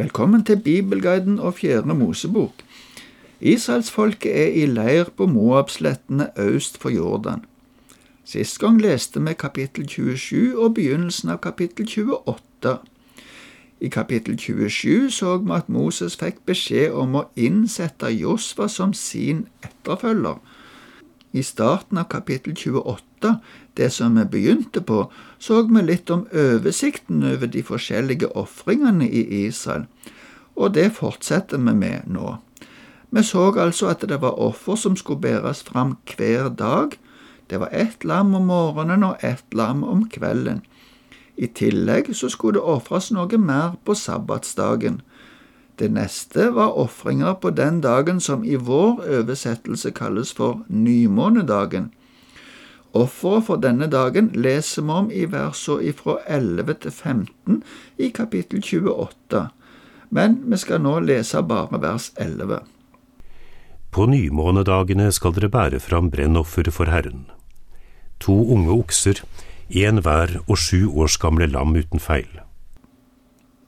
Velkommen til Bibelguiden og Fjerne Mosebok. Israelsfolket er i leir på Moabslettene øst for Jordan. Sist gang leste vi kapittel 27 og begynnelsen av kapittel 28. I kapittel 27 så vi at Moses fikk beskjed om å innsette Josva som sin etterfølger. I starten av kapittel 28, det som vi begynte på, så vi litt om oversikten over de forskjellige ofringene i Israel, og det fortsetter vi med nå. Vi så altså at det var offer som skulle bæres fram hver dag. Det var ett lam om morgenen og ett lam om kvelden. I tillegg så skulle det ofres noe mer på sabbatsdagen. Det neste var ofringer på den dagen som i vår oversettelse kalles for nymånedagen. Offeret for denne dagen leser vi om i versene fra 11 til 15 i kapittel 28, men vi skal nå lese bare vers 11. På nymånedagene skal dere bære fram brennoffer for Herren. To unge okser, én hver og sju års gamle lam uten feil.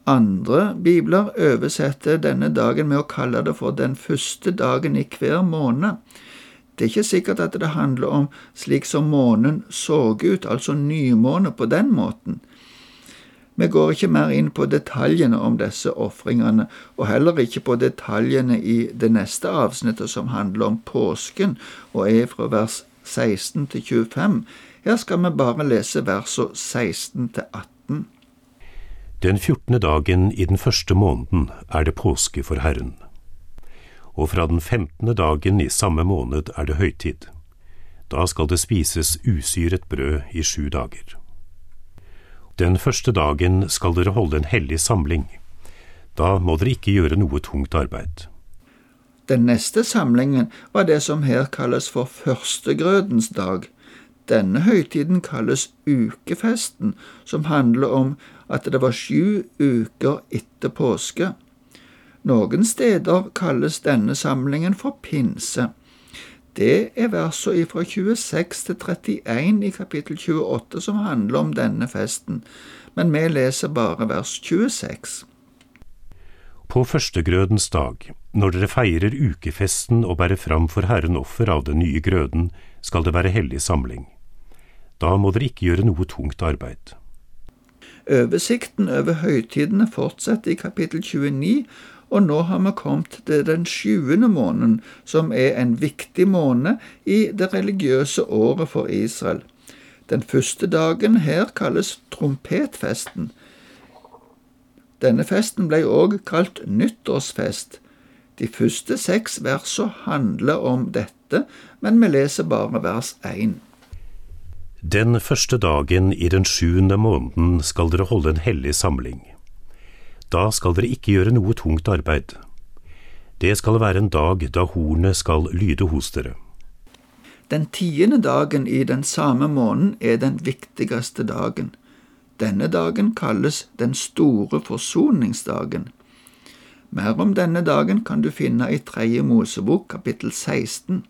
Andre bibler oversetter denne dagen med å kalle det for den første dagen i hver måned. Det er ikke sikkert at det handler om slik som månen så ut, altså nymåne på den måten. Vi går ikke mer inn på detaljene om disse ofringene, og heller ikke på detaljene i det neste avsnittet som handler om påsken, og er fra vers 16 til 25. Her skal vi bare lese versene 16 til 18. Den fjortende dagen i den første måneden er det påske for Herren. Og fra den femtende dagen i samme måned er det høytid. Da skal det spises usyret brød i sju dager. Den første dagen skal dere holde en hellig samling. Da må dere ikke gjøre noe tungt arbeid. Den neste samlingen var det som her kalles for førstegrødens dag. Denne høytiden kalles ukefesten, som handler om at det var sju uker etter påske. Noen steder kalles denne samlingen for pinse. Det er versene fra 26 til 31 i kapittel 28 som handler om denne festen, men vi leser bare vers 26. På førstegrødens dag, når dere feirer ukefesten og bærer fram for Herren offer av den nye grøden, skal det være hellig samling. Da må dere ikke gjøre noe tungt arbeid. Oversikten over høytidene fortsetter i kapittel 29, og nå har vi kommet til den sjuende måneden, som er en viktig måned i det religiøse året for Israel. Den første dagen her kalles trompetfesten. Denne festen ble også kalt nyttårsfest. De første seks versene handler om dette, men vi leser bare vers én. Den første dagen i den sjuende måneden skal dere holde en hellig samling. Da skal dere ikke gjøre noe tungt arbeid. Det skal være en dag da hornet skal lyde hos dere. Den tiende dagen i den samme måneden er den viktigste dagen. Denne dagen kalles den store forsoningsdagen. Mer om denne dagen kan du finne i Tredje Mosebok kapittel 16.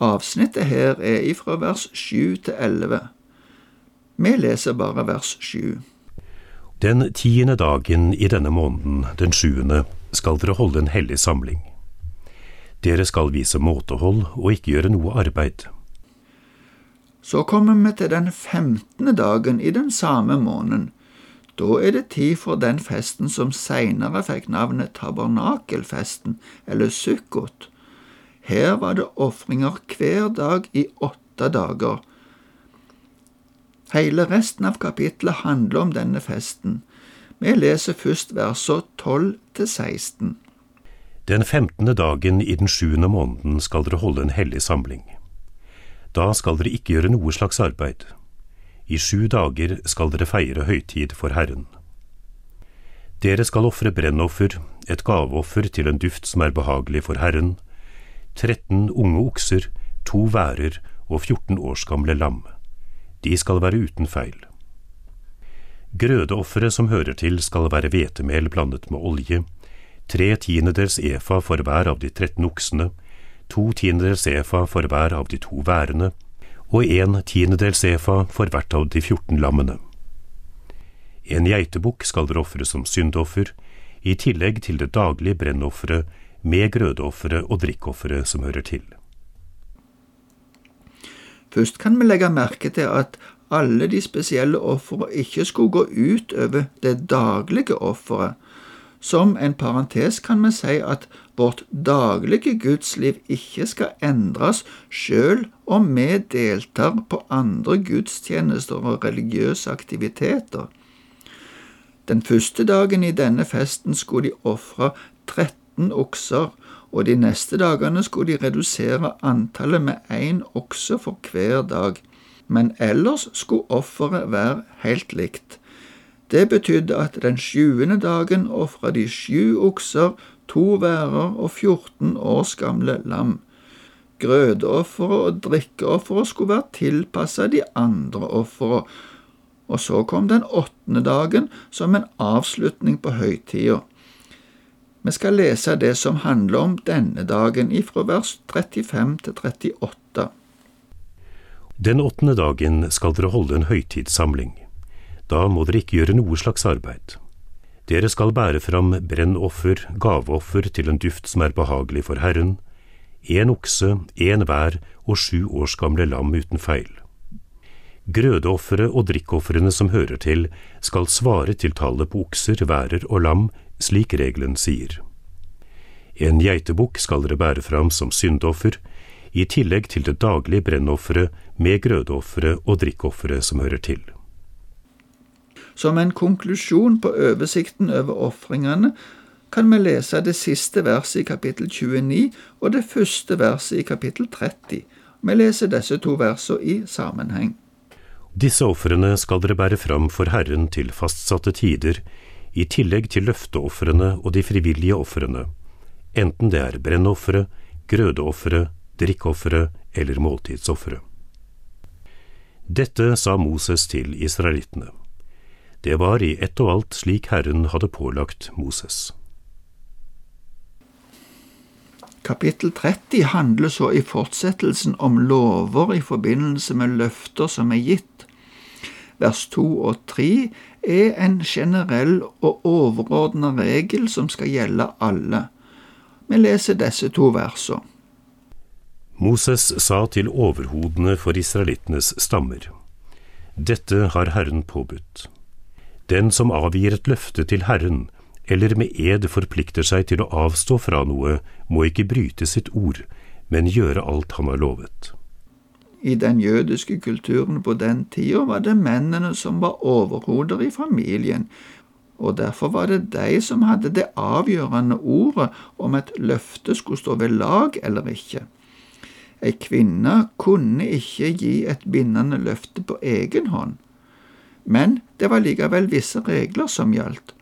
Avsnittet her er ifra vers 7 til 11. Vi leser bare vers 7. Den tiende dagen i denne måneden, den sjuende, skal dere holde en hellig samling. Dere skal vise måtehold og ikke gjøre noe arbeid. Så kommer vi til den femtende dagen i den samme måneden. Da er det tid for den festen som seinere fikk navnet tabernakelfesten, eller sukkot. Her var det ofringer hver dag i åtte dager. Hele resten av kapittelet handler om denne festen. Vi leser først versene 12 til 16. Den femtende dagen i den sjuende måneden skal dere holde en hellig samling. Da skal dere ikke gjøre noe slags arbeid. I sju dager skal dere feire høytid for Herren. Dere skal ofre brennoffer, et gaveoffer til en duft som er behagelig for Herren, 13 unge okser, to værer og 14 års gamle lam. De skal være uten feil. Grødeofferet som hører til skal være hvetemel blandet med olje, tre tiendedels efa for hver av de 13 oksene, to tiendedels efa for hver av de to værene, og en tiendedels efa for hvert av de 14 lammene. En geitebukk skal dere ofre som syndoffer, i tillegg til det daglige brennofferet med grødofferet og drikkofferet som hører til. Først kan vi legge merke til at alle de spesielle ofrene ikke skulle gå ut over det daglige offeret. Som en parentes kan vi si at vårt daglige gudsliv ikke skal endres selv om vi deltar på andre gudstjenester og religiøse aktiviteter. Den første dagen i denne festen skulle de ofre 13 okser, og de neste dagene skulle de redusere antallet med én okse for hver dag, men ellers skulle offeret være helt likt. Det betydde at den sjuende dagen ofra de sju okser, to værer og 14 års gamle lam. Grødeofferet og drikkeofferet skulle være tilpassa de andre ofrene, og så kom den åttende dagen som en avslutning på høytida. Vi skal lese det som handler om denne dagen, ifra vers 35 til 38. Den åttende dagen skal dere holde en høytidssamling. Da må dere ikke gjøre noe slags arbeid. Dere skal bære fram brennoffer, gaveoffer til en duft som er behagelig for Herren, en okse, en hver og sju års gamle lam uten feil. Grødeofferet og drikkofrene som hører til, skal svare til tallet på okser, værer og lam, slik regelen sier. En geitebukk skal dere bære fram som syndoffer, i tillegg til det daglige brennofferet med grødeofferet og drikkofferet som hører til. Som en konklusjon på oversikten over ofringene kan vi lese det siste verset i kapittel 29 og det første verset i kapittel 30. Vi leser disse to versene i sammenheng. Disse ofrene skal dere bære fram for Herren til fastsatte tider, i tillegg til løfteofrene og de frivillige ofrene, enten det er brennofre, grødeofre, drikkeofferet eller måltidsofre. Dette sa Moses til israelittene. Det var i ett og alt slik Herren hadde pålagt Moses. Kapittel 30 handler så i fortsettelsen om lover i forbindelse med løfter som er gitt vers 2 og 3, er en generell og overordna regel som skal gjelde alle. Vi leser disse to versene. Moses sa til overhodene for israelittenes stammer. Dette har Herren påbudt. Den som avgir et løfte til Herren, eller med ed forplikter seg til å avstå fra noe, må ikke bryte sitt ord, men gjøre alt han har lovet. I den jødiske kulturen på den tida var det mennene som var overhoder i familien, og derfor var det de som hadde det avgjørende ordet om et løfte skulle stå ved lag eller ikke. Ei kvinne kunne ikke gi et bindende løfte på egen hånd, men det var likevel visse regler som gjaldt.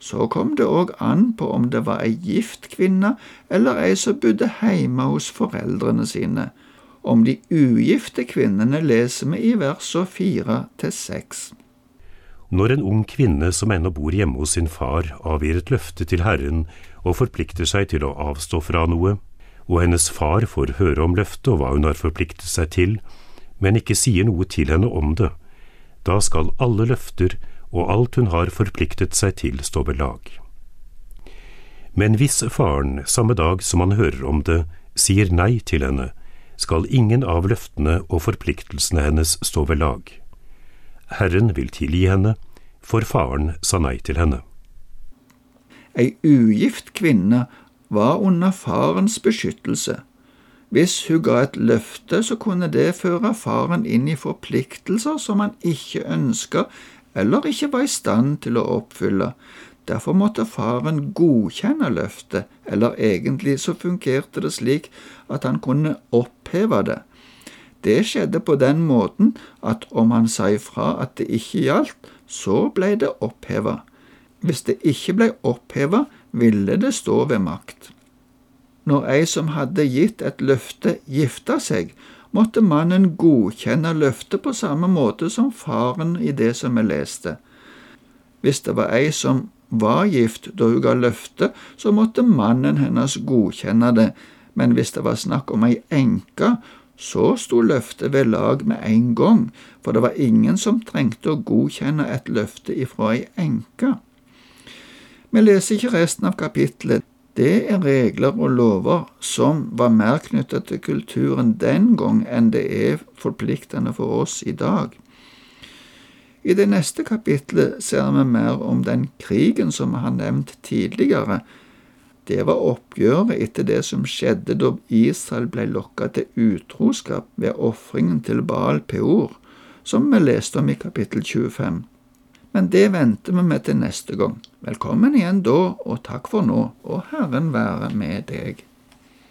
Så kom det òg an på om det var ei gift kvinne eller ei som bodde hjemme hos foreldrene sine om de ugifte kvinnene leser vi i versene fire til seks. Når en ung kvinne som ennå bor hjemme hos sin far, avgir et løfte til Herren og forplikter seg til å avstå fra noe, og hennes far får høre om løftet og hva hun har forpliktet seg til, men ikke sier noe til henne om det, da skal alle løfter og alt hun har forpliktet seg til, stå ved lag. Men hvis faren, samme dag som han hører om det, sier nei til henne, skal ingen av løftene og forpliktelsene hennes stå ved lag. Herren vil tilgi henne, for faren sa nei til henne. Ei ugift kvinne var under farens beskyttelse. Hvis hun ga et løfte, så kunne det føre faren inn i forpliktelser som han ikke ønska eller ikke var i stand til å oppfylle. Derfor måtte faren godkjenne løftet, eller egentlig så fungerte det slik at han kunne oppheve det. Det skjedde på den måten at om han sa ifra at det ikke gjaldt, så ble det oppheva. Hvis det ikke ble oppheva, ville det stå ved makt. Når ei som hadde gitt et løfte, gifta seg, måtte mannen godkjenne løftet på samme måte som faren i det som vi leste. Hvis det var ei som var gift da hun ga løfte, så måtte mannen hennes godkjenne det, men hvis det var snakk om ei enke, så sto løftet ved lag med en gang, for det var ingen som trengte å godkjenne et løfte ifra ei enke. Vi leser ikke resten av kapittelet. Det er regler og lover som var mer knyttet til kulturen den gang enn det er forpliktende for oss i dag. I det neste kapitlet ser vi mer om den krigen som vi har nevnt tidligere. Det var oppgjøret etter det som skjedde da Israel ble lokka til utroskap ved ofringen til Baal Peor, som vi leste om i kapittel 25. Men det venter vi med til neste gang. Velkommen igjen da, og takk for nå, og Herren være med deg.